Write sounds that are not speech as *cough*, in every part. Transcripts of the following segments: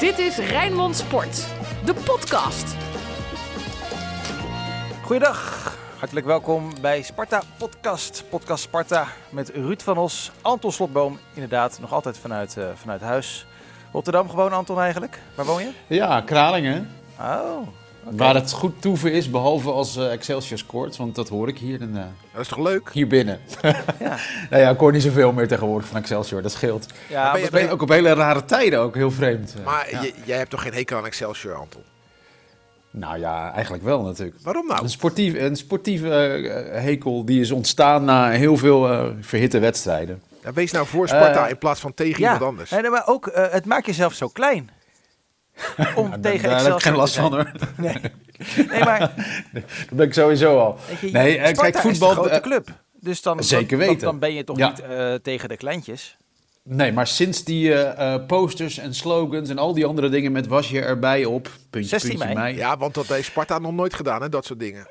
Dit is Rijnmond Sport, de podcast. Goeiedag, hartelijk welkom bij Sparta Podcast. Podcast Sparta met Ruud van Os, Anton Slotboom, inderdaad nog altijd vanuit, uh, vanuit huis. Rotterdam gewoon, Anton eigenlijk? Waar woon je? Ja, Kralingen. Oh, okay. Waar het goed toeven is, behalve als uh, Excelsior scoort, want dat hoor ik hier. En, uh, dat is toch leuk? Hier binnen. ja. *laughs* nou ja, ik hoor niet zoveel meer tegenwoordig van Excelsior, dat scheelt. Ja, maar ben je, ben je... ook op hele rare tijden, ook heel vreemd. Maar ja. jij hebt toch geen hekel aan Excelsior, Anton? Nou ja, eigenlijk wel natuurlijk. Waarom nou? Een, sportief, een sportieve uh, hekel die is ontstaan na heel veel uh, verhitte wedstrijden. Ja, wees nou voor Sparta uh, in plaats van tegen ja, iemand anders. Nee, maar ook, het maakt jezelf zo klein. *laughs* Om nou, tegen daar, daar heb ik geen last van hoor. Nee, *laughs* nee maar... dat ben ik sowieso al. Je, nee, Sparta kijk, voetbal... is een grote club. Dus dan, Zeker dan, weten. Dan, ben je toch ja. niet uh, tegen de kleintjes? Nee, maar sinds die uh, uh, posters en slogans en al die andere dingen met was je erbij op, puntje, 16 puntje, mei. mei. Ja, want dat heeft Sparta nog nooit gedaan, hè, dat soort dingen.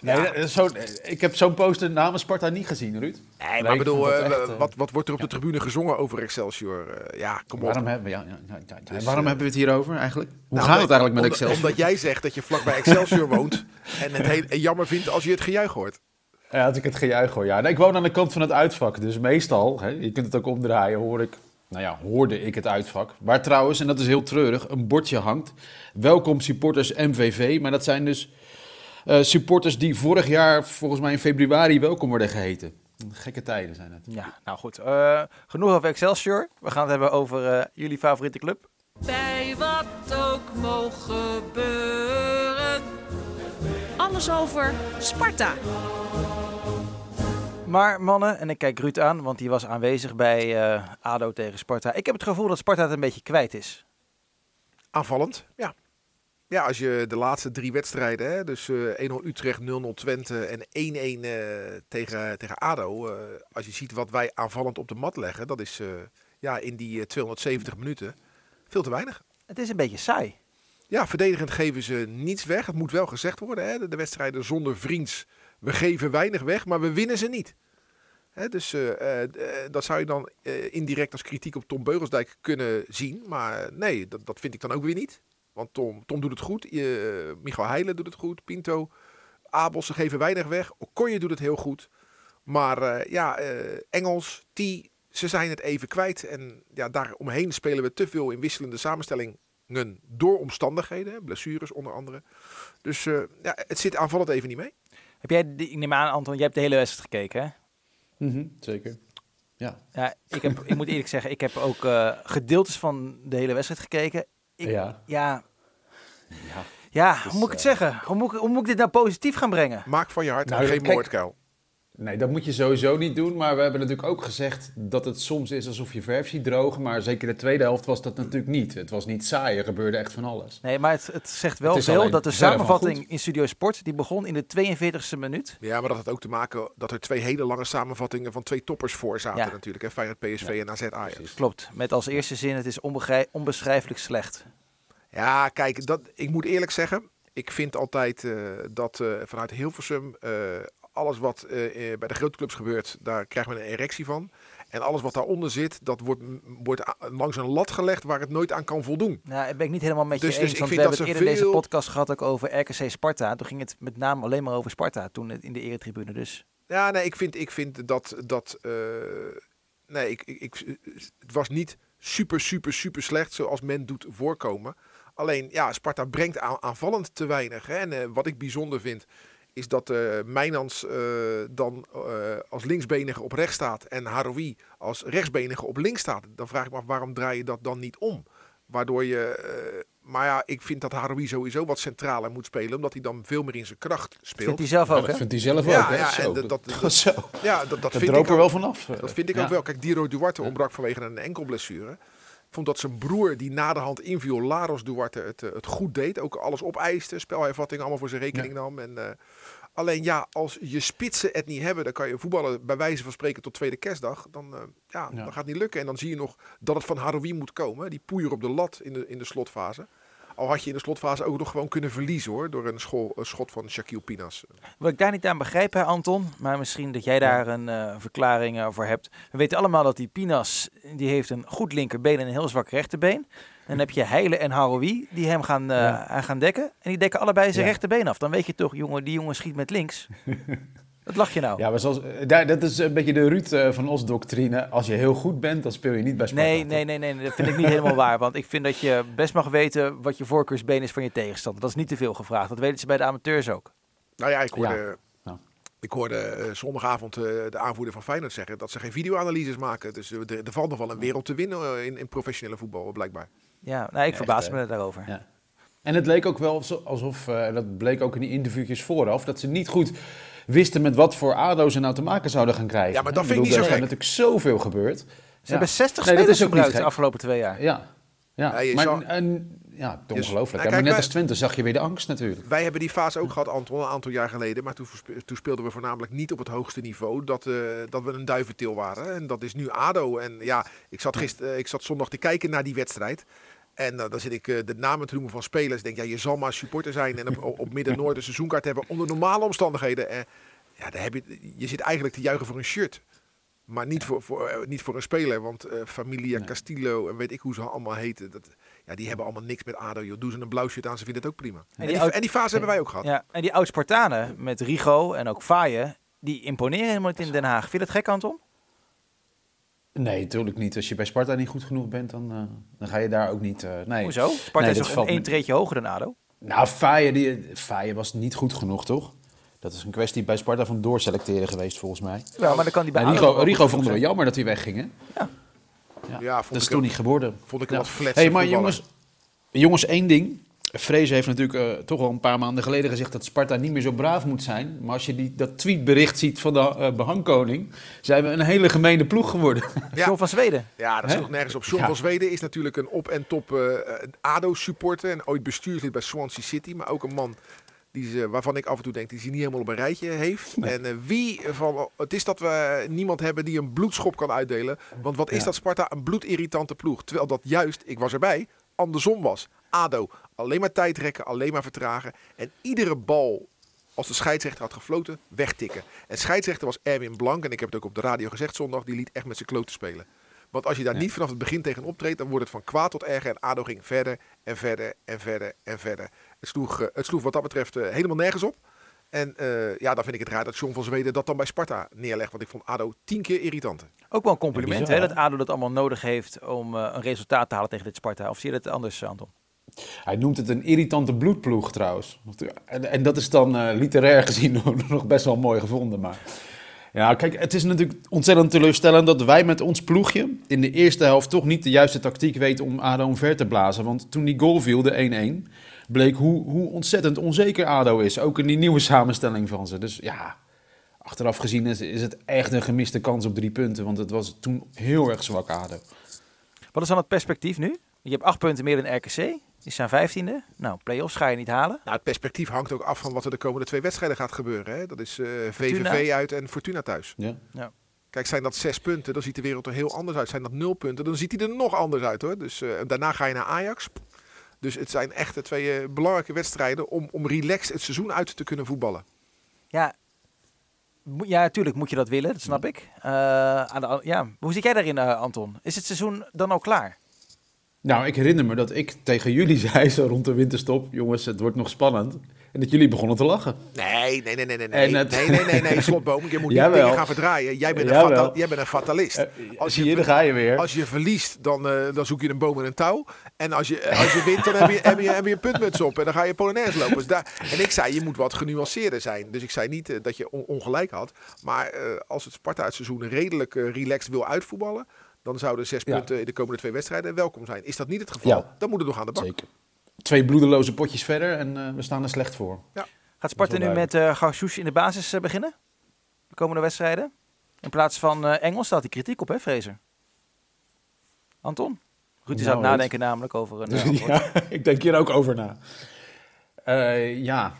Nee, ja. zo, ik heb zo'n poster namens Sparta niet gezien, Ruud. Nee, maar nee, bedoel, uh, echt, uh, wat, wat wordt er op de tribune gezongen over Excelsior? Uh, ja, kom op. Waarom, hebben, ja, ja, ja, dus, waarom hebben we het hier over eigenlijk? Hoe nou, gaat het eigenlijk met Excelsior? Omdat jij zegt dat je vlakbij Excelsior *laughs* woont en het heel, jammer vindt als je het gejuich hoort. Ja, als ik het gejuich hoor, ja. Nee, ik woon aan de kant van het uitvak, dus meestal, hè, je kunt het ook omdraaien, hoor ik nou ja, hoorde ik het uitvak. Waar trouwens, en dat is heel treurig, een bordje hangt. Welkom supporters MVV. Maar dat zijn dus uh, supporters die vorig jaar, volgens mij in februari, welkom worden geheten. Gekke tijden zijn het. Ja, nou goed. Uh, genoeg over Excelsior. We gaan het hebben over uh, jullie favoriete club. Bij wat ook mogen gebeuren. Alles over Sparta. Maar mannen, en ik kijk Ruud aan, want die was aanwezig bij uh, ADO tegen Sparta. Ik heb het gevoel dat Sparta het een beetje kwijt is. Aanvallend, ja. Ja, als je de laatste drie wedstrijden, hè, dus uh, 1-0 Utrecht, 0-0 Twente en 1-1 uh, tegen, tegen ADO. Uh, als je ziet wat wij aanvallend op de mat leggen, dat is ja, in die 270 minuten veel te weinig. Het is een beetje saai. Ja, verdedigend geven ze niets weg. Het moet wel gezegd worden, hè. De, de wedstrijden zonder vriends. We geven weinig weg, maar we winnen ze niet. He, dus dat zou je dan indirect als kritiek op Tom Beugelsdijk kunnen zien. Maar nee, dat, dat vind ik dan ook weer niet. Want Tom, Tom doet het goed. Michael Heijlen doet het goed. Pinto. Abel, ze geven weinig weg. Okoye doet het heel goed. Maar ja, Engels, T, ze zijn het even kwijt. En ja, daaromheen spelen we te veel in wisselende samenstellingen. Door omstandigheden, blessures onder andere. Dus ja, het zit aanvallend even niet mee. Heb jij, ik neem aan Anton, jij hebt de hele wedstrijd gekeken hè? Mm -hmm, zeker. Ja. ja ik, heb, ik moet eerlijk zeggen, ik heb ook uh, gedeeltes van de hele wedstrijd gekeken. Ik, ja. Ja. Ja, ja hoe moet ik het uh, zeggen? Hoe moet, hoe moet ik dit nou positief gaan brengen? Maak van je hart nou, geen moordkuil. Nee, dat moet je sowieso niet doen. Maar we hebben natuurlijk ook gezegd dat het soms is alsof je verf ziet drogen. Maar zeker de tweede helft was dat natuurlijk niet. Het was niet saai, er gebeurde echt van alles. Nee, maar het, het zegt wel het veel dat de samenvatting in Studio Sport, die begon in de 42e minuut. Ja, maar dat had ook te maken dat er twee hele lange samenvattingen van twee toppers voor zaten ja. natuurlijk. Hè? Feyenoord, PSV ja. en AZ Ajax. Klopt, met als eerste zin het is onbeschrijfelijk slecht. Ja, kijk, dat, ik moet eerlijk zeggen, ik vind altijd uh, dat uh, vanuit Hilversum uh, alles wat uh, bij de grote clubs gebeurt, daar krijgt men een erectie van. En alles wat daaronder zit, dat wordt, wordt langs een lat gelegd waar het nooit aan kan voldoen. Nou, dat ben ik niet helemaal met je dus, eens. Dus want we hebben het eerder veel... deze podcast gehad ook over RKC Sparta. Toen ging het met name alleen maar over Sparta toen in de eretribune. Dus. Ja, nee, ik vind, ik vind dat... dat uh, nee, ik, ik, ik, het was niet super, super, super slecht zoals men doet voorkomen. Alleen, ja, Sparta brengt aan, aanvallend te weinig. Hè? En uh, wat ik bijzonder vind, is dat uh, Mijnans uh, dan uh, als linksbenige op rechts staat en Haroui als rechtsbenige op links staat. Dan vraag ik me af, waarom draai je dat dan niet om? Waardoor je... maar ja, ik vind dat Haroui sowieso wat centraler moet spelen, omdat hij dan veel meer in zijn kracht speelt. Vindt hij zelf ook, ja, hè? vindt hij zelf ja, ook, hè? Ja, Zo, en dat, *laughs* dat, dat, zo. ja, dat, dat, dat vind droop ik er wel ook, vanaf. Dat vind ik ja. ook wel. Kijk, Diro Duarte ontbrak vanwege een enkelblessure vond dat zijn broer, die na de hand inviel, Laros Duarte, het, het goed deed. Ook alles opeiste, spelhervatting allemaal voor zijn rekening ja. nam. En, uh, alleen ja, als je spitsen het niet hebben, dan kan je voetballen bij wijze van spreken tot tweede kerstdag. Dan, uh, ja, ja. dan gaat het niet lukken. En dan zie je nog dat het van Haroui moet komen. Die poeier op de lat in de, in de slotfase. Al had je in de slotfase ook nog gewoon kunnen verliezen hoor. Door een, een schot van Shaquille Pinas. Wat ik daar niet aan begrijp, hè, Anton, maar misschien dat jij daar een eh, verklaring eh, voor hebt. We weten allemaal dat die Pinas, die heeft een goed linkerbeen en een heel zwak rechterbeen. En dan heb je Heile en Haroui die hem gaan, eh, Ja. aan gaan dekken. En die dekken allebei zijn Ja. rechterbeen af. Dan weet je toch, jongen, die jongen schiet met links. *laughs* Wat lach je nou? Ja, maar zoals, eh, daar, dat is een beetje de Ruud eh, van ons doctrine. Als je heel goed bent, dan speel je niet bij Sparta. Nee, nee, nee, nee, dat vind ik niet helemaal waar. Want ik vind dat je best mag weten wat je voorkeursbeen is van je tegenstander. Dat is niet te veel gevraagd. Dat weten ze bij de amateurs ook. Nou ja, ik hoorde, Ja. Ik hoorde eh, zondagavond de aanvoerder van Feyenoord zeggen dat ze geen videoanalyses maken. Dus er, er valt nog wel een wereld te winnen in, in professionele voetbal, blijkbaar. Ja, nou, ik verbaas me daarover. Ja. En het leek ook wel also- alsof, eh, en dat bleek ook in die interviewtjes vooraf, dat ze niet goed wisten met wat voor ADO ze nou te maken zouden gaan krijgen. Ja, maar dat vind ik bedoel, niet zo Er is gek. natuurlijk zoveel gebeurd. Ze Ja. hebben 60 Nee, dat spelers is ook niet gebruikt de gek. afgelopen twee jaar. Ja, ja. Maar zou- en, ja, ongelooflijk. Ja, maar kijk, net wij- als Twente zag je weer de angst natuurlijk. Wij hebben die fase ook gehad, Anton, een aantal jaar geleden. Maar toen speelden we voornamelijk niet op het hoogste niveau. Dat, eh, dat we een duiventil waren. En dat is nu ADO. En ja, ik zat, gister, eh, ik zat zondag te kijken naar die wedstrijd. En eh, dan zit ik eh, de namen te noemen van spelers. Denk, ja, je zal maar supporter zijn en op, op Midden-Noord een seizoenkaart hebben onder normale omstandigheden. En ja, daar heb je, je zit eigenlijk te juichen voor een shirt. Maar niet, voor, voor, eh, niet voor een speler. Want Familia Nee. Castillo en weet ik hoe ze allemaal heten. Dat, ja, die hebben allemaal niks met ADO. Joh. Doen ze een blauw shirt aan, ze vinden het ook prima. En die die, oud- en die fase hebben wij ook gehad. Ja, en die oud-Spartanen met Rigo en ook Faaien, die imponeren helemaal niet in Den Haag. Vind je dat gek, Anton? Nee, natuurlijk niet. Als je bij Sparta niet goed genoeg bent, dan, eh, dan ga je daar ook niet... eh, nee. Hoezo? Sparta Nee, is dat toch één treetje hoger dan ADO? Nou, Faaien, die, Faaien was niet goed genoeg, toch? Dat is een kwestie bij Sparta van doorselecteren geweest, volgens mij. Ja, maar dan kan die bij Ja, ADO Rigo, wel goed Rigo genoeg vonden we zijn. jammer dat hij wegging, hè? Ja, dat vond is ik toen niet geworden. Vond ik Ja. wat hey, maar jongens, jongens, één ding. Vrezen heeft natuurlijk eh, toch al een paar maanden geleden gezegd dat Sparta niet meer zo braaf moet zijn. Maar als je die, dat tweetbericht ziet van de eh, behangkoning, zijn we een hele gemene ploeg geworden. Ja. John van Zweden. Ja, dat Hè? sloeg nergens op. John Ja. van Zweden is natuurlijk een op- en top eh, ADO-supporter. En ooit bestuurslid bij Swansea City. Maar ook een man die ze, waarvan ik af en toe denk die ze niet helemaal op een rijtje heeft. En eh, wie van... Het is dat we niemand hebben die een bloedschop kan uitdelen. Want wat is Ja. dat Sparta? Een bloedirritante ploeg. Terwijl dat juist, ik was erbij, andersom was. ADO, alleen maar tijdrekken, alleen maar vertragen. En iedere bal als de scheidsrechter had gefloten, wegtikken. En scheidsrechter was Erwin Blank. En ik heb het ook op de radio gezegd zondag. Die liet echt met zijn kloten spelen. Want als je daar Ja. niet vanaf het begin tegen optreedt, dan wordt het van kwaad tot erger. En ADO ging verder en verder en verder en verder. Het sloeg, eh, het sloeg wat dat betreft eh, helemaal nergens op. En eh, ja, dan vind ik het raar dat John van Zweden dat dan bij Sparta neerlegt. Want ik vond ADO tien keer irritant. Ook wel een compliment hè, dat ADO dat allemaal nodig heeft om eh, een resultaat te halen tegen dit Sparta. Of zie je dat anders, Anton? Hij noemt het een irritante bloedploeg trouwens. En, en dat is dan eh, literair *laughs* gezien nog best wel mooi gevonden. Maar ja, kijk, het is natuurlijk ontzettend teleurstellend dat wij met ons ploegje in de eerste helft toch niet de juiste tactiek weten om ADO omver te blazen. Want toen die goal viel, de 1-1, bleek hoe, hoe ontzettend onzeker ADO is. Ook in die nieuwe samenstelling van ze. Dus ja, achteraf gezien is, is het echt een gemiste kans op drie punten. Want het was toen heel erg zwak ADO. Wat is dan het perspectief nu? Je hebt acht punten meer dan RKC. Die staan vijftiende. Nou, play-offs ga je niet halen. Nou, het perspectief hangt ook af van wat er de komende twee wedstrijden gaat gebeuren. Hè? Dat is eh, Fortuna. VVV uit en Fortuna thuis. Ja. Kijk, zijn dat zes punten, dan ziet de wereld er heel anders uit. Zijn dat nul punten, dan ziet hij er nog anders uit hoor. Dus eh, daarna ga je naar Ajax. Dus het zijn echt de twee eh, belangrijke wedstrijden om, om relaxed het seizoen uit te kunnen voetballen. Ja, ja, natuurlijk moet je dat willen. Dat snap ik. Eh, aan de, ja. Hoe zit jij daarin, eh, Anton? Is het seizoen dan al klaar? Nou, ik herinner me dat ik tegen jullie *laughs* zei, zo rond de winterstop, jongens, het wordt nog spannend. En dat jullie begonnen te lachen. Nee, nee, nee, nee, nee. Nee, het- nee, nee, nee, nee, *laughs* slotboom. Je moet niet dingen gaan verdraaien. Jij bent een, jij bent een fatalist. Eh, Als je je, ga je weer. Als je verliest, dan, eh, dan zoek je een boom en een touw. En als je, als je wint, dan heb je, heb, je, heb je een puntmuts op. En dan ga je Polonaise lopen. Dus daar, en ik zei, je moet wat genuanceerder zijn. Dus ik zei niet eh, dat je on- ongelijk had. Maar als het Sparta het seizoen redelijk relaxed wil uitvoetballen... dan zouden zes Ja. punten in de komende twee wedstrijden welkom zijn. Is dat niet het geval, Ja. dan moet het nog aan de bak. Zeker. Twee bloedeloze potjes verder en eh, we staan er slecht voor. Gaat Sparta nu met eh Garsouche in de basis eh, beginnen? De komende wedstrijden? In plaats van eh, Engels staat die kritiek op, hè, Fraser? Anton? Ruud is Nou, aan het nadenken namelijk over een *laughs* ja, ik denk hier ook over na. Eh, ja,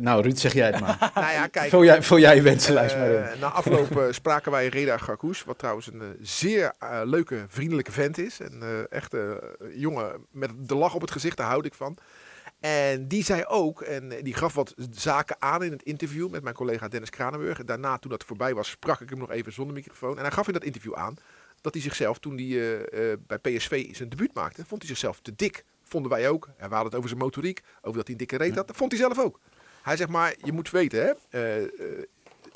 Nou, Ruud, zeg jij het maar. *laughs* nou ja, kijk. vul, jij, vul jij je wensenlijst maar in. Eh, na afloop eh, spraken wij Reda Garkoes, wat trouwens een eh, zeer eh, leuke, vriendelijke vent is. En eh, echt eh, een jongen met de lach op het gezicht, daar houd ik van. En die zei ook, en eh, die gaf wat zaken aan in het interview met mijn collega Dennis Kranenburg. En daarna, toen dat voorbij was, sprak ik hem nog even zonder microfoon. En hij gaf in dat interview aan dat hij zichzelf, toen hij eh, eh, bij PSV zijn debuut maakte, vond hij zichzelf te dik. Vonden wij ook. En we hadden het over zijn motoriek, over dat hij een dikke reet had. Dat vond hij zelf ook. Hij zegt maar, je moet weten, hè, eh, eh,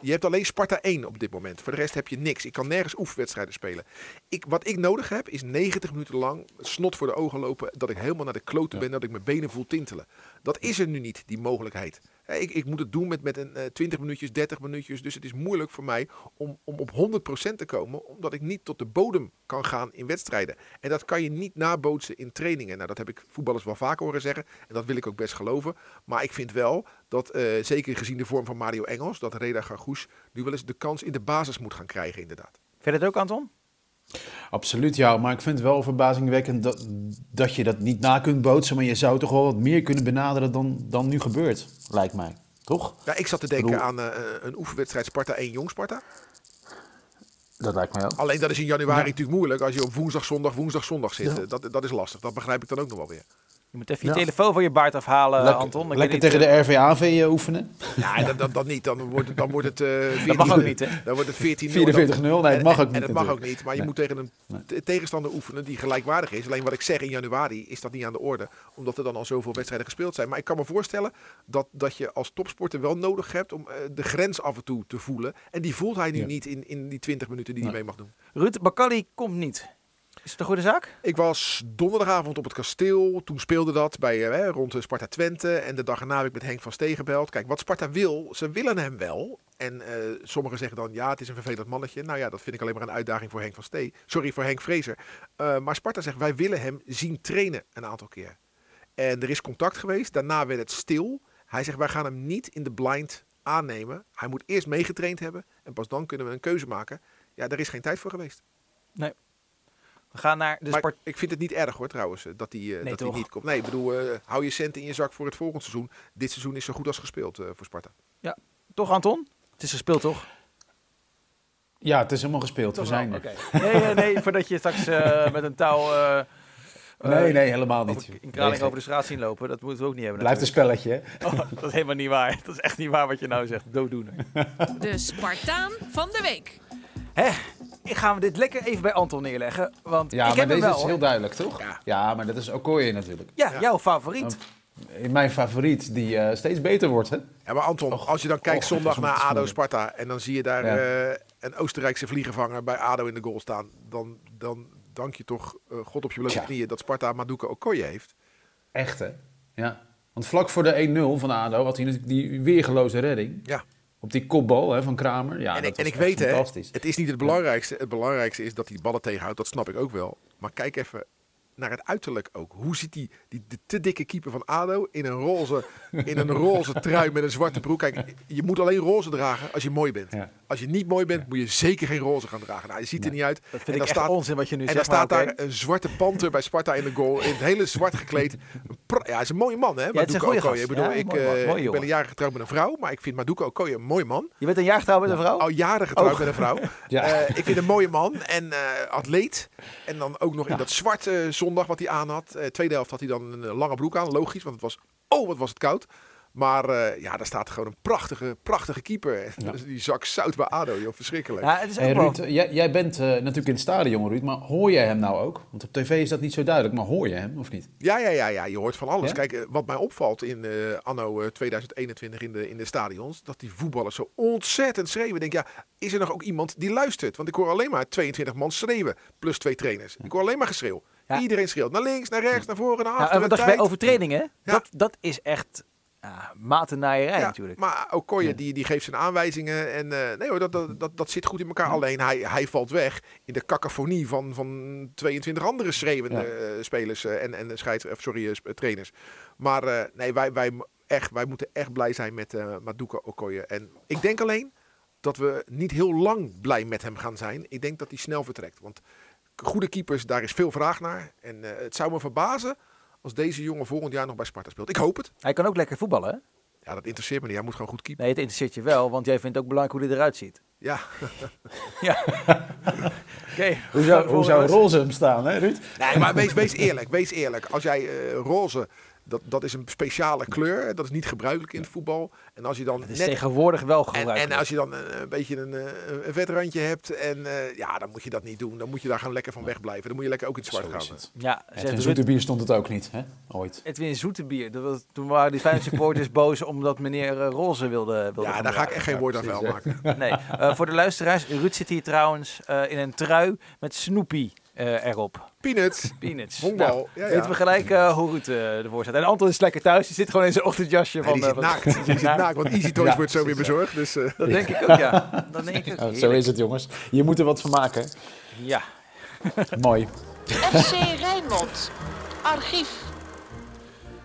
je hebt alleen Sparta 1 op dit moment. Voor de rest heb je niks. Ik kan nergens oefenwedstrijden spelen. Ik, wat ik nodig heb is 90 minuten lang snot voor de ogen lopen. Dat ik helemaal naar de kloten ben. Dat ik mijn benen voel tintelen. Dat is er nu niet, die mogelijkheid. Hè, Ik, ik moet het doen met, met een eh, 20 minuutjes, 30 minuutjes. Dus het is moeilijk voor mij om, om op 100% te komen. Omdat ik niet tot de bodem kan gaan in wedstrijden. En dat kan je niet nabootsen in trainingen. Nou, dat heb ik voetballers wel vaker horen zeggen. En dat wil ik ook best geloven. Maar ik vind wel dat, eh, zeker gezien de vorm van Mario Engels, dat Reda Gargoes nu wel eens de kans in de basis moet gaan krijgen, inderdaad. Dat ook, Anton? Absoluut, ja. Maar ik vind het wel verbazingwekkend dat, dat je dat niet na kunt bootsen. Maar je zou toch wel wat meer kunnen benaderen dan, dan nu gebeurt, lijkt mij. Toch? Ja, ik zat te denken bedoel- aan eh, een oefenwedstrijd Sparta 1 Jong Sparta. Dat lijkt mij ook. Alleen dat is in januari Ja. natuurlijk moeilijk als je op woensdag, zondag, woensdag, zondag zit. Ja. Eh, Dat, dat is lastig. Dat begrijp ik dan ook nog wel weer. Je moet even je Ja. telefoon van je baard afhalen, Anton. Dan lekker tegen de RVAV eh, oefenen. Ja, dat, dat, dat niet. Dan wordt het, dan wordt het eh 14, Dat mag ook niet, hè? Dan wordt het 14 44-0. Nee, het mag ook En niet. dat mag ook niet. Maar je Nee. moet tegen een Nee. te- tegenstander oefenen die gelijkwaardig is. Alleen wat ik zeg in januari is dat niet aan de orde. Omdat er dan al zoveel wedstrijden gespeeld zijn. Maar ik kan me voorstellen dat, dat je als topsporter wel nodig hebt om eh, de grens af en toe te voelen. En die voelt hij nu Ja. niet in, in die 20 minuten die hij Nee. mee mag doen. Ruud Bakali komt niet. Is het een goede zaak? Ik was donderdagavond op het kasteel. Toen speelde dat bij, eh, rond de Sparta Twente. En de dag erna heb ik met Henk van Steen gebeld. Kijk, wat Sparta wil, ze willen hem wel. En eh, sommigen zeggen dan, ja, het is een vervelend mannetje. Nou ja, dat vind ik alleen maar een uitdaging voor Henk van Steen. Sorry, voor Henk Vrezer. Eh, maar Sparta zegt, wij willen hem zien trainen een aantal keer. En er is contact geweest. Daarna werd het stil. Hij zegt, wij gaan hem niet in de blind aannemen. Hij moet eerst meegetraind hebben. En pas dan kunnen we een keuze maken. Ja, daar is geen tijd voor geweest. We gaan naar de maar ik vind het niet erg hoor trouwens, eh, dat hij eh, Nee, dat hij toch? niet komt. Nee, ik bedoel, eh, hou je centen in je zak voor het volgende seizoen. Dit seizoen is zo goed als gespeeld eh, voor Sparta. Toch, Anton? Het is gespeeld, toch? Ja, het is helemaal gespeeld. We zijn er. Oké. Nee, nee, nee, *laughs* voordat je straks eh, met een touw eh, eh, Nee, nee, helemaal niet. in Kraling Nee, over de straat zien lopen. Dat moeten we ook niet hebben. Blijft een spelletje. hè? Oh, dat is helemaal niet waar. Dat is echt niet waar wat je nou zegt. Dooddoener. De Spartaan van de week. Hè? Ik gaan we dit lekker even bij Anton neerleggen. Want Ja, ik maar heb hem deze wel. is heel hoor. duidelijk, toch? Ja. Ja, maar dat is Okoye natuurlijk. Ja, Ja. jouw favoriet. Mijn favoriet, die eh, steeds beter wordt, hè? Ja, maar Anton, Och, als je dan kijkt och, zondag naar ADO. Sparta en dan zie je daar Ja. eh, een Oostenrijkse vliegenvanger bij ADO in de goal staan. Dan, dan dank je toch eh, God op je blote knieën dat Sparta Maduka Okoye heeft. Echt, hè? Ja. Want vlak voor de 1-0 van ADO had hij natuurlijk die weergeloze redding. Ja. Op die kopbal hè, van Kramer. Ja, en dat en ik weet, hè, fantastisch. het is niet het belangrijkste. Het belangrijkste is dat hij de ballen tegenhoudt. Dat snap ik ook wel. Maar kijk even naar het uiterlijk ook. Hoe ziet die, die de te dikke keeper van ADO in een roze, in een roze trui met een zwarte broek. Kijk, je moet alleen roze dragen als je mooi bent. Ja. Als je niet mooi bent, moet je zeker geen roze gaan dragen. Nou, je ziet er niet uit. Dat En vind ik echt staat- onzin wat je nu En zegt. dan staat maar daar een zwarte panter bij Sparta in de goal. In het hele zwart gekleed. Een Ja, hij is een mooie man, hè? het is een Maduka goeie Okoye. gast. Ik bedoel, Ja, ik, mooi man. eh, Mooi ik ben een jaar getrouwd met een vrouw. Maar ik vind Maduka Okoye een mooi man. Je bent een jaar getrouwd met een vrouw? Al jaren getrouwd Oh. met een vrouw. *laughs* Ja. Eh, ik vind een mooie man en eh, atleet. En dan ook nog in dat zwarte zondag wat hij aan had. Eh, tweede helft had hij dan een lange broek aan. Logisch, want het was... Oh, wat was het koud. Maar eh, ja, daar staat gewoon een prachtige, prachtige keeper. *laughs* Dus die zak zout bij ADO, joh. Verschrikkelijk. Ja, het is Hey, Ruud, jij, jij bent eh, natuurlijk in het stadion, Ruud, maar hoor jij hem nou ook? Want op tv is dat niet zo duidelijk, maar hoor je hem of niet? Ja, ja, ja, ja, je hoort van alles. Ja? Kijk, eh, wat mij opvalt in eh, anno eh, 2021 in de, in de stadions, dat die voetballers zo ontzettend schreeuwen. Ik denk, ja, is er nog ook iemand die luistert? Want ik hoor alleen maar 22 man schreeuwen, plus twee trainers. Ik hoor alleen maar geschreeuw. Ja. Iedereen schreeuwt, naar links, naar rechts, naar voren, naar Ja, achter. en dacht je bij overtredingen? Ja. Dat, dat is echt ja, matennaaierij Ja, natuurlijk. Maar Okoye Ja. die, die geeft zijn aanwijzingen. En eh, nee hoor, dat, dat, dat, dat zit goed in elkaar. Alleen hij, hij valt weg in de cacophonie van, van 22 andere schreeuwende eh, spelers eh, en, en scheids, sorry, trainers. Maar nee, wij, wij, echt, wij moeten echt blij zijn met Maduka Okoye. En ik denk alleen dat we niet heel lang blij met hem gaan zijn. Ik denk dat hij snel vertrekt. Want goede keepers, daar is veel vraag naar. En het zou me verbazen als deze jongen volgend jaar nog bij Sparta speelt. Ik hoop het. Hij kan ook lekker voetballen, hè? Ja, dat interesseert me niet. Hij moet gewoon goed keepen. Nee, het interesseert je wel, want jij vindt het ook belangrijk hoe hij eruit ziet. Ja. *laughs* Ja. *laughs* Oké. Hoe zou, hoe zou roze hem staan, hè Ruud? Nee, maar wees, wees eerlijk. Wees eerlijk. Als jij eh, roze, dat, dat is een speciale kleur. Dat is niet gebruikelijk in het voetbal. En als je dan Het is net tegenwoordig wel En, gebruikelijk. en als je dan een, een beetje een, eh, een vet randje hebt, en, eh, ja, dan moet je dat niet doen. Dan moet je daar gewoon lekker van wegblijven. Dan moet je lekker ook in het zwart Zo gaan. het. Ja, En zoete bier stond het ook niet, hè? Ooit. Edwin Zoetebier. Dat was, toen waren die Feyenoord supporters *laughs* boos omdat meneer eh, Roze wilde, wilde Ja, gaan daar ga ik echt geen woord aan vuil maken. Nee, eh, voor de luisteraars. Ruud zit hier trouwens eh, in een trui met Snoopy eh, erop. Peanuts. Peanuts. *laughs* Honkbal. Nou, Ja, ja. Weten we gelijk eh, hoe Ruud eh, ervoor staat. En Anton is lekker thuis. Die zit gewoon in zijn ochtendjasje. Nee, van, die zit naakt. Die zit naakt, want Easy Toys Ja, wordt zo weer bezorgd. Dus, eh, Dat denk ik ook, ja. Dat denk ik ook. Ja, *laughs* zo is het, jongens. Je moet er wat van maken. Ja. Mooi. FC Rijnmond. Archief.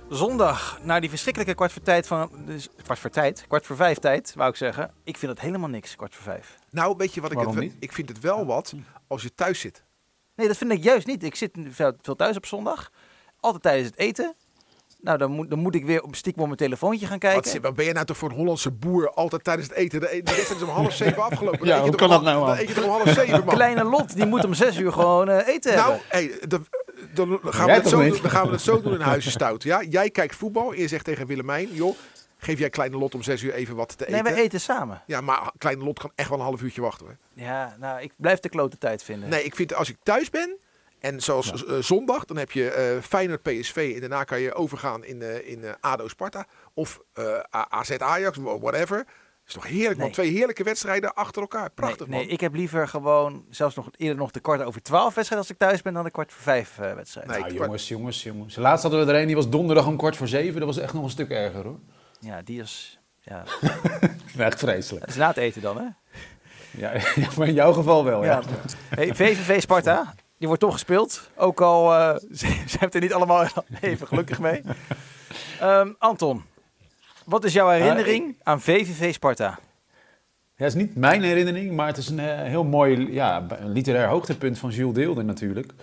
Zondag, na die verschrikkelijke kwart voor tijd van... Dus, kwart voor tijd? Kwart voor vijf tijd, wou ik zeggen. Ik vind het helemaal niks, kwart voor vijf. nou, weet je wat ik Waarom het, niet? Ik vind het wel wat als je thuis zit. Nee, dat vind ik juist niet. Ik zit veel thuis op zondag. Altijd tijdens het eten. Nou, dan moet, dan moet ik weer op stiekem op mijn telefoontje gaan kijken. Wat, zit- wat ben je nou toch voor een Hollandse boer altijd tijdens het eten? De, de wedstrijd is om half zeven *laughs* afgelopen. Ja, hoe kan om- dat nou, Dan eet je toch om half zeven, man. Kleine Lot, die moet om zes uur gewoon eh, eten Nou, hebben. hey, dan, dan, gaan we het zo doen, dan gaan we het zo doen in Huizen Stout. Ja? Jij kijkt voetbal en je zegt tegen Willemijn... joh, geef jij Kleine Lot om zes uur even wat te Nee, eten? wij eten samen. Ja, maar Kleine Lot kan echt wel een half uurtje wachten. Hoor. Ja, nou, ik blijf de klote tijd vinden. Nee, ik vind als ik thuis ben... En zoals eh, zondag, dan heb je eh Feyenoord PSV. En daarna kan je overgaan in, eh, in eh, ADO Sparta. Of eh, AZ Ajax, whatever. Dat is toch heerlijk, man. Nee. Twee heerlijke wedstrijden achter elkaar. Prachtig, nee, nee, man. ik heb liever gewoon, zelfs nog eerder nog de kwart over twaalf wedstrijd als ik thuis ben dan de kwart voor vijf eh, wedstrijd. Nee, Nou, jongens, jongens, jongens. Laatst hadden we er een, die was donderdag om kwart voor zeven. Dat was echt nog een stuk erger, hoor. Ja, die is, ja, *laughs* Echt vreselijk. dat is na het eten dan, hè? *laughs* Ja, maar in jouw geval wel, ja. Ja. Hey, VVV Sparta, die wordt toch gespeeld. Ook al eh, *laughs* ze, ze hebben er niet allemaal even gelukkig mee. Ehm, Anton, wat is jouw herinnering aan VVV Sparta? Ja, het is niet mijn herinnering, maar het is een eh, heel mooi ja, een literair hoogtepunt van Jules Deelder natuurlijk.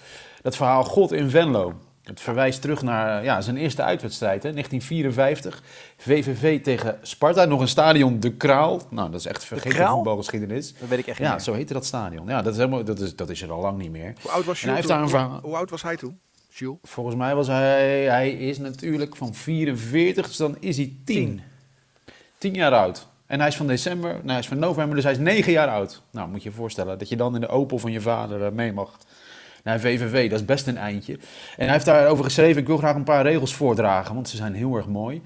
Dat verhaal God in Venlo. Het verwijst terug naar ja, zijn eerste uitwedstrijd, hè, 1954. VVV tegen Sparta. Nog een stadion, De Kraal. Nou, dat is echt vergeten voetbalgeschiedenis. Dat weet ik echt niet Ja, meer. zo heette dat stadion. Ja, dat is, helemaal, dat is, dat is er al lang niet meer. Hoe oud was En hij Jules heeft daar een toen? verhaal. Hoe oud was hij toen? Jules? Volgens mij was hij, hij is natuurlijk van 44, dus dan is hij 10. 10 jaar oud. En hij is van december, nou, hij is van november, dus hij is 9 jaar oud. Nou, moet je je voorstellen dat je dan in de Opel van je vader eh, mee mag. Naar VVV, dat is best een eindje. En hij heeft daarover geschreven, ik wil graag een paar regels voordragen, want ze zijn heel erg mooi.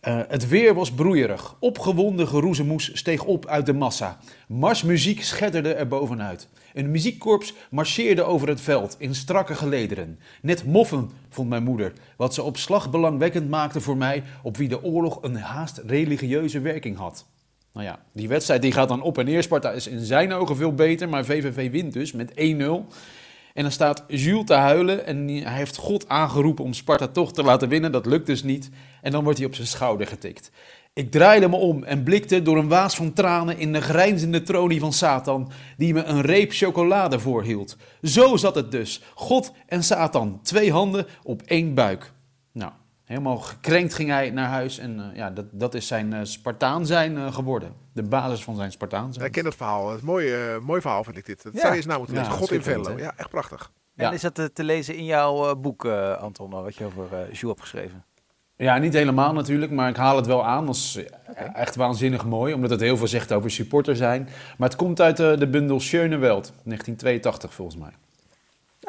Eh, het weer was broeierig. Opgewonden geroezemoes steeg op uit de massa. Marsmuziek schetterde er bovenuit. Een muziekkorps marcheerde over het veld in strakke gelederen. Net moffen, vond mijn moeder, wat ze op slag belangwekkend maakte voor mij, op wie de oorlog een haast religieuze werking had. Nou ja, die wedstrijd die gaat dan op en neer. Sparta is in zijn ogen veel beter, maar VVV wint dus met 1-0. En dan staat Jules te huilen en hij heeft God aangeroepen om Sparta toch te laten winnen. Dat lukt dus niet. En dan wordt hij op zijn schouder getikt. Ik draaide me om en blikte door een waas van tranen in de grijnzende tronie van Satan, die me een reep chocolade voorhield. Zo zat het dus. God en Satan, twee handen op één buik. Helemaal gekrenkt ging hij naar huis en eh, ja, dat, dat is zijn eh, Spartaan zijn eh, geworden. De basis van zijn Spartaan zijn. ik ken dat verhaal. Het een mooi, verhaal vind ik dit. Dat Ja. zou je eens na moeten Ja, lezen. God in Venlo. Ja, echt prachtig. En Ja. is dat te, lezen in jouw boek, Anton, wat je over eh Jules hebt geschreven? Ja, niet helemaal natuurlijk, maar ik haal het wel aan. Dat is eh, echt waanzinnig mooi, omdat het heel veel zegt over supporter zijn. Maar het komt uit de bundel Schöne Welt, 1982 volgens mij.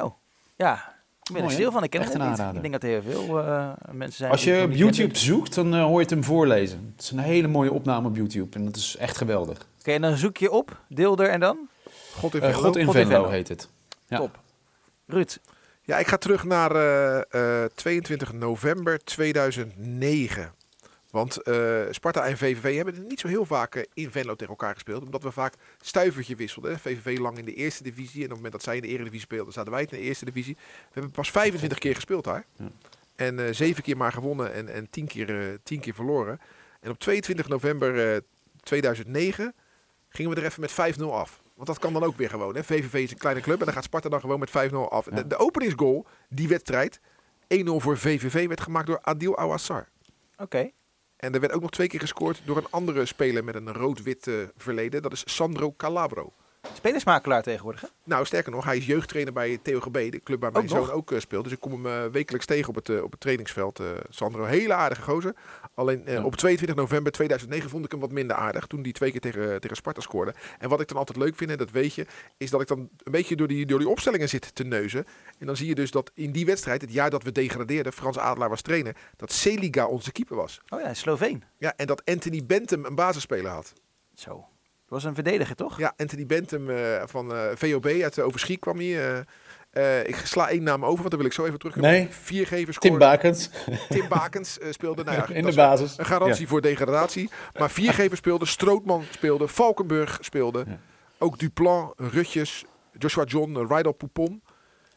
Oh, ja. Ik ben er Mooi, stil hè? van. Ik ken Echt het niet. Ik denk dat er heel veel eh, mensen zijn. Als je op YouTube zoekt, dan eh, hoor je het hem voorlezen. Het is een hele mooie opname op YouTube en dat is echt geweldig. Oké, en dan zoek je op, Deelder en dan? God in Eh, Venlo. God in God in Venlo Venlo. heet het. Ja. Top. Ruud, Ja, ik ga terug naar eh, eh, 22 november 2009. Want eh, Sparta en VVV hebben niet zo heel vaak eh, in Venlo tegen elkaar gespeeld. Omdat we vaak stuivertje wisselden. hè. VVV lang in de eerste divisie. En op het moment dat zij in de eredivisie speelden, zaten wij in de eerste divisie. We hebben pas 25 keer gespeeld daar. Ja. En eh, zeven keer maar gewonnen en, en tien, keer, eh, tien keer verloren. En op 22 november eh, 2009 gingen we er even met 5-0 af. Want dat kan dan ook weer gewoon. Hè? VVV is een kleine club en dan gaat Sparta dan gewoon met 5-0 af. Ja. De, de openingsgoal, die wedstrijd, 1-0 voor VVV, werd gemaakt door Adil Awassar. oké. En er werd ook nog twee keer gescoord door een andere speler met een rood-wit eh, verleden. Dat is Sandro Calabro. Spelersmakelaar tegenwoordig, hè? Nou, sterker nog, hij is jeugdtrainer bij TOGB, de club waar mijn Ook zoon nog? ook eh, speelt. Dus ik kom hem eh, wekelijks tegen op het, op het trainingsveld. Sandro, hele aardige gozer. Alleen eh, Ja. op 22 november 2009 vond ik hem wat minder aardig. Toen die twee keer tegen, tegen Sparta scoorde. En wat ik dan altijd leuk vind, en dat weet je, is dat ik dan een beetje door die, door die opstellingen zit te neuzen. En dan zie je dus dat in die wedstrijd, het jaar dat we degradeerden, Frans Adelaar was trainer, dat Seliga onze keeper was. Oh ja, Sloveen. Ja, en dat Anthony Bentham een basisspeler had. Zo. Dat was een verdediger, toch? Ja, Anthony Bentham eh, van eh, VOB uit de Overschie kwam hier. Eh, ik sla één naam over, want dan wil ik zo even terug. Nee. Viergevers Tim. Bakens Tim Bakens eh, speelde. Nou ja, *laughs* in de is basis. Een garantie voor degradatie. Maar Viergever speelde, Strootman speelde, Valkenburg speelde. Ja. Ook Duplan, Rutjes, Joshua John, uh, Rydal Poupon.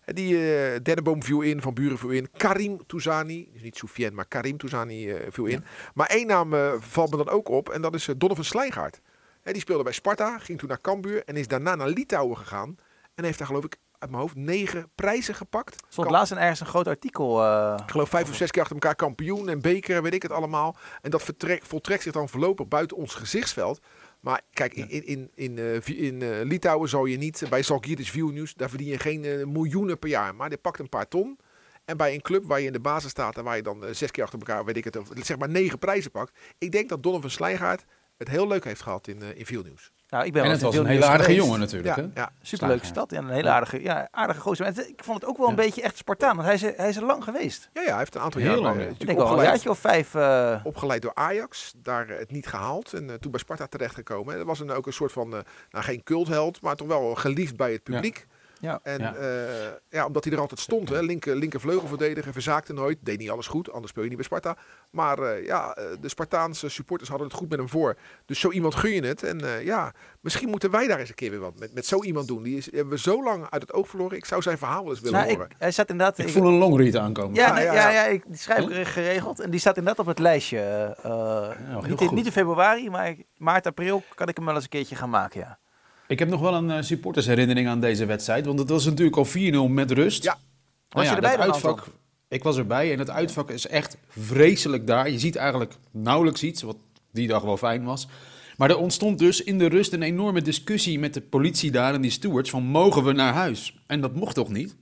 En die eh Denneboom viel in, Van Buren viel in. Karim Touzani, dus niet Soufiane, maar Karim Touzani viel in. Maar één naam valt me dan ook op en dat is Donovan Slijngaard. Hè, die speelde bij Sparta, ging toen naar Cambuur en is daarna naar Litouwen gegaan. En heeft daar geloof ik uit mijn hoofd negen prijzen gepakt. stond laatst in ergens een groot artikel. eh, ik geloof vijf of zes keer achter elkaar kampioen en beker, weet ik het allemaal. En dat vertrek, voltrekt zich dan voorlopig buiten ons gezichtsveld. Maar kijk, in, in, in, in, eh, in eh, Litouwen zal je niet, bij Zalgiris Vilnius, daar verdien je geen miljoenen per jaar. Maar die pakt een paar ton. En bij een club waar je in de basis staat en waar je dan zes keer achter elkaar, weet ik het, of, zeg maar negen prijzen pakt. Ik denk dat Donovan Slijngaard het heel leuk heeft gehad in, in Vilnius. Nou, ik ben En wel het was een hele aardige geweest. jongen natuurlijk. Ja, hè? ja. Superleuke stad. Ja, een hele aardige, ja, aardige gozer. Maar het- Ik vond het ook wel een Ja. beetje echt Spartaan. Want hij is, er- hij is er lang geweest. Ja, ja, hij heeft een aantal Heel jaar lang, eh, Ik natuurlijk denk wel een jaartje of vijf. eh, opgeleid door Ajax, daar eh, het niet gehaald en toen bij Sparta terechtgekomen. Dat was een, ook een soort van, eh, nou geen cultheld, maar toch wel geliefd bij het publiek. Ja. En Ja. ja. ja, omdat hij er altijd stond, hè, linker, linker vleugelverdediger, verzaakte nooit, deed niet alles goed, anders speel je niet bij Sparta. Maar eh, ja, eh, de Spartaanse supporters hadden het goed met hem voor. Dus zo iemand gun je het. En eh, ja, misschien moeten wij daar eens een keer weer wat met, met zo iemand doen. Die is, hebben we zo lang uit het oog verloren. Ik zou zijn verhaal wel eens willen nou, horen. ik, hij staat inderdaad. Ik ik- voel een longread aankomen. ja, Ah, nee, ja, ja, ja. ja, ik, die schrijf ik geregeld. En die staat inderdaad op het lijstje. eh, niet, in, niet in februari, maar maart, april kan ik hem wel eens een keertje gaan maken. Ja. Ik heb nog wel een eh, supportersherinnering aan deze wedstrijd. Want het was natuurlijk al 4-0 met rust. Ja. Nou Was je erbij dat uitvak? Ik was erbij en het uitvak is echt vreselijk daar. Je ziet eigenlijk nauwelijks iets, wat die dag wel fijn was. Maar er ontstond dus in de rust een enorme discussie met de politie daar en die stewards van mogen we naar huis? En dat mocht toch niet?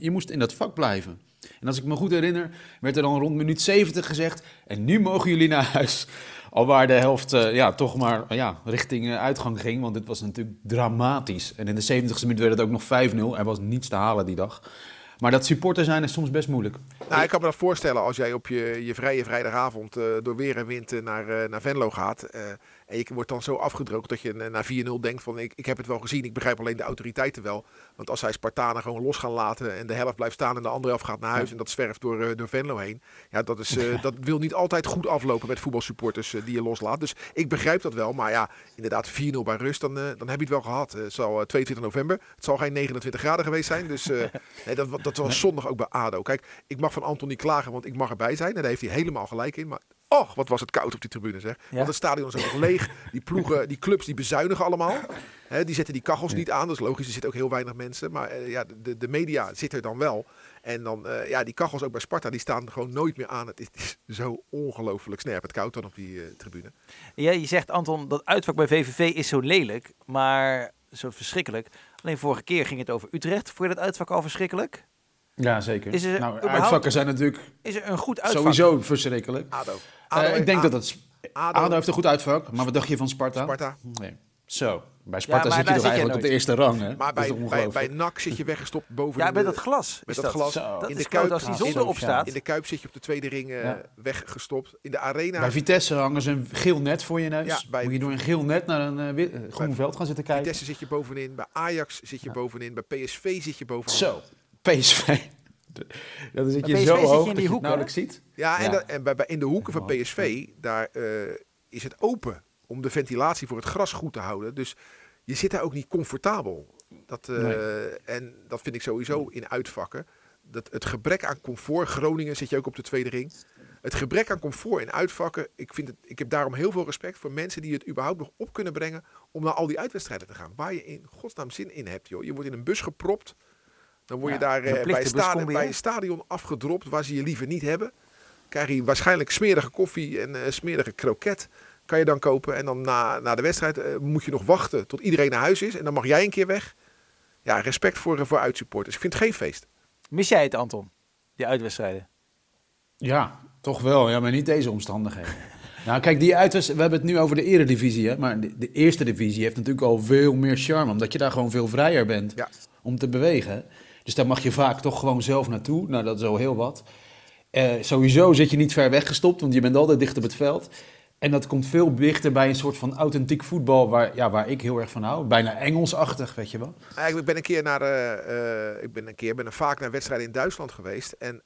Je moest in dat vak blijven. En als ik me goed herinner, werd er dan rond minuut 70 gezegd en nu mogen jullie naar huis. Al waar de helft eh, ja, toch maar ja, richting eh, uitgang ging, want dit was natuurlijk dramatisch. En in de 70ste minuut werd het ook nog 5-0. Er was niets te halen die dag. Maar dat supporter zijn is soms best moeilijk. Nou, ik kan me dat voorstellen als jij op je, je vrije vrijdagavond eh, door weer en wind naar, naar Venlo gaat. En je wordt dan zo afgedroogd dat je na 4-0 denkt van ik, ik heb het wel gezien. Ik begrijp alleen de autoriteiten wel. Want als zij Spartanen gewoon los gaan laten en de helft blijft staan en de andere helft gaat naar huis. En dat zwerft door, eh, door Venlo heen. Ja, dat, is, eh, *laughs* dat wil niet altijd goed aflopen met voetbalsupporters eh, die je loslaat. Dus ik begrijp dat wel. Maar ja, inderdaad 4-0 bij rust, dan, dan heb je het wel gehad. Eh, Het zal eh, 22 november. Het zal geen 29 graden geweest zijn. Dus *laughs* nee, dat, dat was zondag ook bij ADO. Kijk, ik mag van Anton niet klagen, want ik mag erbij zijn. En daar heeft hij helemaal gelijk in. Maar och, wat was het koud op die tribune zeg. Ja. Want het stadion is ook nog leeg. Die ploegen, die clubs, die bezuinigen allemaal. Die zetten die kachels niet aan. Dat is logisch, er zitten ook heel weinig mensen. Maar eh, ja, de, de media zit er dan wel. En dan, eh, ja, die kachels ook bij Sparta, die staan gewoon nooit meer aan. Het is, het is zo ongelooflijk snerpend koud dan op die eh, tribune. Ja, je zegt, Anton, dat uitvak bij VVV is zo lelijk, maar zo verschrikkelijk. Alleen vorige keer ging het over Utrecht. Vond je dat uitvak al verschrikkelijk? Ja, zeker. Is er nou, uitvakken zijn natuurlijk Is er een goed uitvak? sowieso verschrikkelijk. ADO. Eh, ik denk dat het... ADO, ADO heeft een goed uitvak, maar wat dacht je van Sparta? Sparta. Nee. Zo, bij Sparta zit je toch eigenlijk op de eerste rang, hè? Maar Dat bij, bij, bij? NAC zit je weggestopt boven Ja, de, met dat glas. met dat glas. Zo. Dat in is de koud Kuip, als die zon zo erop staat. In de Kuip zit je op de tweede ring eh, Ja. weggestopt. In de Arena. Bij Vitesse hangen ze een geel net voor je neus. Ja, bij- Moet je door een geel net naar een eh, groen veld gaan zitten kijken? Vitesse zit je bovenin. Bij Ajax zit je bovenin. Bij PSV zit je bovenin. Zo, PSV. Dat zit Bij je PSV zo zit je hoog in dat die je hoek, het nauwelijks ziet. Ja, en, Ja. dat- en bij, bij, in de hoeken van PSV, daar eh, is het open om de ventilatie voor het gras goed te houden. Dus je zit daar ook niet comfortabel. Dat, eh, Nee. En dat vind ik sowieso in uitvakken. Dat het gebrek aan comfort, Groningen zit je ook op de tweede ring. Het gebrek aan comfort in uitvakken, ik, vind het, ik heb daarom heel veel respect voor mensen die het überhaupt nog op kunnen brengen om naar al die uitwedstrijden te gaan. Waar je in godsnaam zin in hebt, joh. Je wordt in een bus gepropt. Dan word je Ja, daar eh, bij, stadion, bij een stadion afgedropt waar ze je liever niet hebben. krijg je waarschijnlijk smerige koffie en eh, smerige kroket. Kan je dan kopen. En dan na, na de wedstrijd eh, moet je nog wachten tot iedereen naar huis is. En dan mag jij een keer weg. Ja, respect voor, voor uitsupporters. Ik vind het geen feest. Mis jij het, Anton? Die uitwedstrijden? Ja, toch wel. Ja, maar niet deze omstandigheden. *laughs* nou, kijk, die uitwedst- we hebben het nu over de eredivisie, hè. Maar de, de eerste divisie heeft natuurlijk al veel meer charme. Omdat je daar gewoon veel vrijer bent Ja. om te bewegen. Dus daar mag je vaak toch gewoon zelf naartoe. Nou, dat is al heel wat. Eh, sowieso zit je niet ver weggestopt, want je bent altijd dicht op het veld. En dat komt veel dichter bij een soort van authentiek voetbal waar, ja, waar ik heel erg van hou. Bijna Engelsachtig, weet je wel. Ik ben een keer naar, eh, eh, ik ben een keer, ben vaak naar wedstrijden in Duitsland geweest. En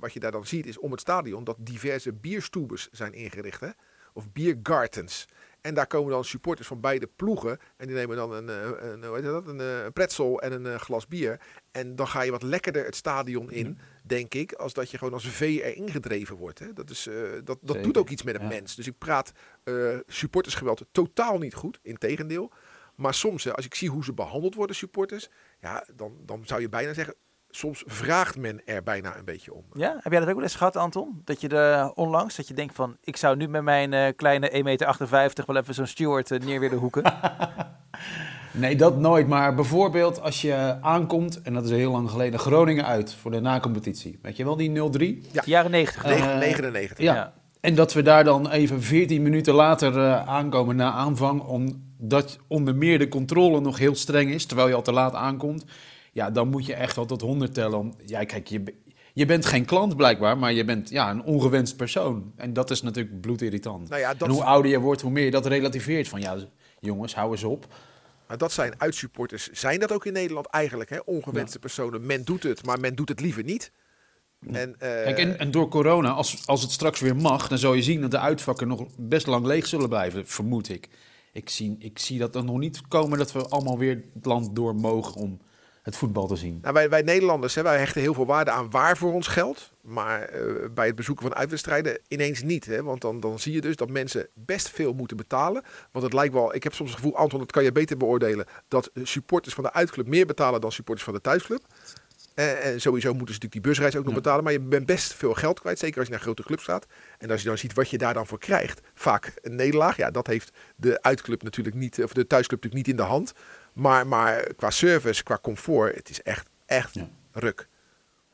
wat je daar dan ziet is om het stadion dat diverse bierstoebes zijn ingericht. Hè? Of biergartens. En daar komen dan supporters van beide ploegen. En die nemen dan een, eh, een, hoe heet dat? een, eh, een pretzel en een eh, glas bier. En dan ga je wat lekkerder het stadion in, denk ik. Als dat je gewoon als vee erin gedreven wordt. Hè? Dat, is, dat, dat doet ook iets met een ja. mens. Dus ik praat eh, supportersgeweld totaal niet goed. Integendeel. Maar soms, als ik zie hoe ze behandeld worden, supporters. Ja, dan, dan zou je bijna zeggen. Soms vraagt men er bijna een beetje om. Ja? Heb jij dat ook wel eens gehad, Anton? Dat je er onlangs, dat je denkt van, ik zou nu met mijn eh, kleine 1,58 meter wel even zo'n steward eh, neer willen hoeken. *laughs* Nee, dat nooit. Maar bijvoorbeeld als je aankomt, en dat is heel lang geleden, Groningen uit voor de nacompetitie. Weet je wel, die 0-3? Ja. Jaren 90. Eh, Negen- 99. Ja. Ja. En dat we daar dan even 14 minuten later eh, aankomen na aanvang, omdat onder meer de controle nog heel streng is, terwijl je al te laat aankomt. Ja, dan moet je echt wel tot 100 tellen. Om, ja, kijk, je, je bent geen klant blijkbaar, maar je bent ja, een ongewenst persoon. En dat is natuurlijk bloedirritant. Nou ja, dat, en hoe ouder je wordt, hoe meer je dat relativeert. Van ja, jongens, hou eens op. maar dat zijn uitsupporters. Zijn dat ook in Nederland eigenlijk? Hè? Ongewenste personen. Men doet het, maar men doet het liever niet. En, eh, Kijk, en, en door corona, als, als het straks weer mag, dan zal je zien dat de uitvakken nog best lang leeg zullen blijven, vermoed ik. Ik zie, ik zie dat er nog niet komen dat we allemaal weer het land door mogen om het voetbal te zien. Nou, wij, wij Nederlanders, hè, wij hechten heel veel waarde aan waar voor ons geld. Maar eh, bij het bezoeken van uitwedstrijden ineens niet. Hè? Want dan, dan zie je dus dat mensen best veel moeten betalen. Want het lijkt wel, ik heb soms het gevoel, Anton, dat kan je beter beoordelen. Dat supporters van de uitclub meer betalen dan supporters van de thuisclub. En sowieso moeten ze natuurlijk die busreis ook nog Ja. betalen. Maar je bent best veel geld kwijt. Zeker als je naar grote clubs gaat. En als je dan ziet wat je daar dan voor krijgt. Vaak een nederlaag. Ja, dat heeft de uitclub natuurlijk niet. Of de thuisclub natuurlijk niet in de hand. Maar, maar qua service, qua comfort. Het is echt, echt Ja. ruk.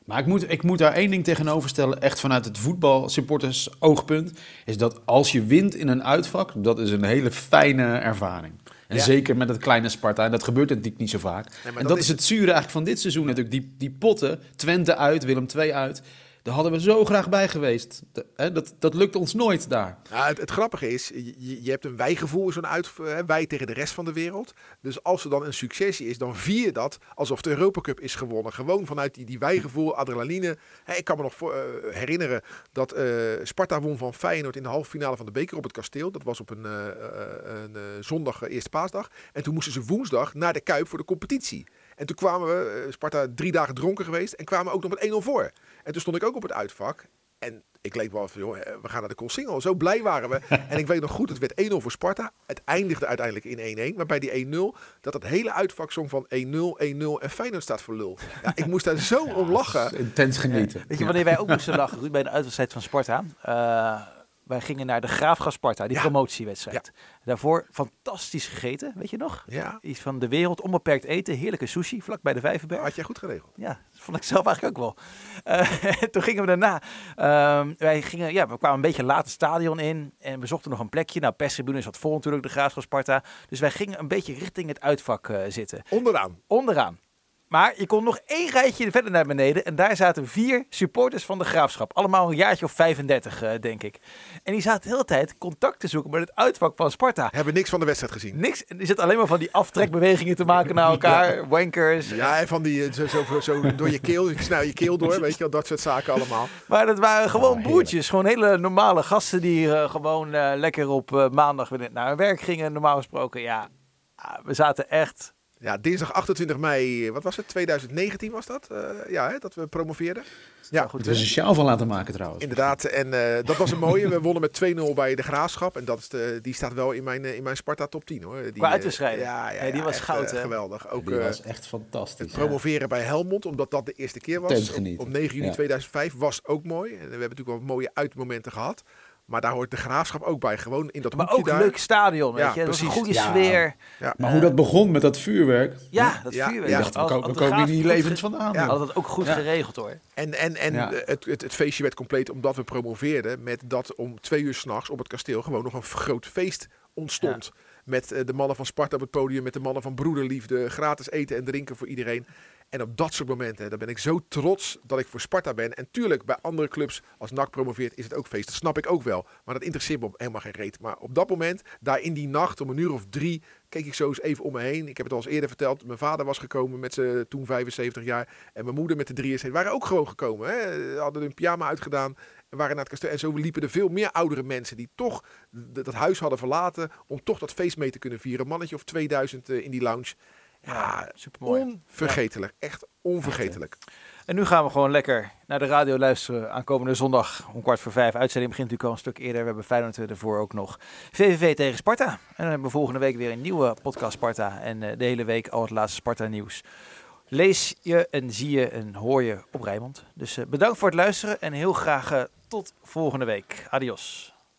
Maar ik moet, ik moet daar één ding tegenover stellen, echt vanuit het voetbalsupporters oogpunt, is dat als je wint in een uitvak, dat is een hele fijne ervaring. En Ja. zeker met het kleine Sparta, en dat gebeurt natuurlijk niet zo vaak. en dat is het zure eigenlijk van dit seizoen natuurlijk. Die, die potten, Twente uit, Willem II uit, daar hadden we zo graag bij geweest. Hè, dat, dat lukt ons nooit daar. Ja, het, grappige is, je, je hebt een wijgevoel, zo'n uit, hè, wij tegen de rest van de wereld. Dus als er dan een succes is, dan vier je dat alsof de Europa Cup is gewonnen. Gewoon vanuit die, die wijgevoel, adrenaline. Hè, ik kan me nog eh, herinneren dat eh, Sparta won van Feyenoord in de halve finale van de beker op het kasteel. Dat was op een, eh, een zondag, eerste paasdag. En toen moesten ze woensdag naar de Kuip voor de competitie. En toen kwamen we, Sparta drie dagen dronken geweest en kwamen ook nog met 1-0 voor. En toen stond ik ook op het uitvak. En ik leek wel van, joh, we gaan naar de Colsingel. Zo blij waren we. *laughs* en ik weet nog goed, het werd 1-0 voor Sparta. Het eindigde uiteindelijk in 1-1. Maar bij die 1-0, dat het hele uitvak zong van 1-0, 1-0 en Feyenoord staat voor lul. Ja, ik moest daar zo *laughs* om lachen. Intens genieten. Weet je wanneer wij ook moesten lachen, Ruud, bij de uitwedstrijd van Sparta? Eh, wij gingen naar de Graafschap Sparta, die Ja. promotiewedstrijd. Daarvoor fantastisch gegeten, weet je nog? Ja, Iets van de wereld, onbeperkt eten, heerlijke sushi, vlak bij de Vijverberg. had jij goed geregeld. Ja, dat vond ik zelf eigenlijk ook wel. Eh, *laughs* toen gingen we daarna. ehm, wij gingen, ja, we kwamen een beetje laat het stadion in en we zochten nog een plekje. Nou, perstribune zat vol natuurlijk, de Graafschap Sparta. Dus wij gingen een beetje richting het uitvak eh, zitten. Onderaan. Onderaan. Maar je kon nog één rijtje verder naar beneden. En daar zaten vier supporters van de graafschap. Allemaal een jaartje of 35, eh, denk ik. En die zaten de hele tijd contact te zoeken met het uitvak van Sparta. Hebben niks van de wedstrijd gezien. Niks. Die zit alleen maar van die aftrekbewegingen te maken naar *laughs* elkaar. Wankers. Ja, en van die eh, zo, zo, zo door je keel, je snijdt je keel door, weet je wel, dat soort zaken allemaal. Maar dat waren gewoon heerlijk. broertjes. Gewoon hele normale gasten die eh, gewoon lekker op maandag weer naar hun werk gingen. Normaal gesproken, ja. ah, We zaten echt Ja, dinsdag 28 mei, wat was het? 2019 was dat? Eh, ja, hè, dat we promoveerden. Ja, goed. Het was een sjaal van laten maken trouwens. Inderdaad, en eh, dat was een mooie. We wonnen met 2-0 bij de Graafschap. En dat is de, die staat wel in mijn, eh, in mijn Sparta top 10 hoor. Die, Qua uitwedstrijden? Ja, ja, Ja, die was echt, goud, hè? geweldig. Ook Die was echt fantastisch. het promoveren bij Helmond, omdat dat de eerste keer was. Op, op 9 juni Ja. 2005 was ook mooi. En we hebben natuurlijk wel mooie uitmomenten gehad. Maar daar hoort de Graafschap ook bij. Gewoon in dat Maar hoekje ook daar. een leuk stadion, weet Ja, je. Dat een goede Ja. sfeer. Maar hoe dat begon met dat vuurwerk. Ja, dat Ja, vuurwerk. ja. Ik dacht, we, ko- had we komen hier levend vandaan. Ja. Had het ook goed Ja. geregeld hoor. En, en, en Ja. het, het, het feestje werd compleet omdat we promoveerden. Met dat om twee uur s'nachts op het kasteel gewoon nog een groot feest ontstond. Met eh, de mannen van Sparta op het podium, met de mannen van Broederliefde. Gratis eten en drinken voor iedereen. En op dat soort momenten, daar ben ik zo trots dat ik voor Sparta ben. En tuurlijk, bij andere clubs, als NAC promoveert, is het ook feest. Dat snap ik ook wel. Maar dat interesseert me helemaal geen reet. Maar op dat moment, daar in die nacht, om een uur of drie, keek ik zo eens even om me heen. Ik heb het al eens eerder verteld. Mijn vader was gekomen met zijn toen 75 jaar. En mijn moeder met de 73 waren ook gewoon gekomen. Hè. Hadden hun pyjama uitgedaan en waren naar het kasteel. En zo liepen er veel meer oudere mensen die toch dat huis hadden verlaten. Om toch dat feest mee te kunnen vieren. Een mannetje of 2000 eh, in die lounge. Ja, supermooi. onvergetelijk. Echt onvergetelijk. En nu gaan we gewoon lekker naar de radio luisteren. Aankomende zondag om kwart voor vijf. Uitzending begint natuurlijk al een stuk eerder. We hebben Feyenoord ervoor ook nog. VVV tegen Sparta. En dan hebben we volgende week weer een nieuwe podcast Sparta. En eh, de hele week al het laatste Sparta nieuws. Lees je en zie je en hoor je op Rijnmond. Dus eh, bedankt voor het luisteren en heel graag eh, tot volgende week. Adios.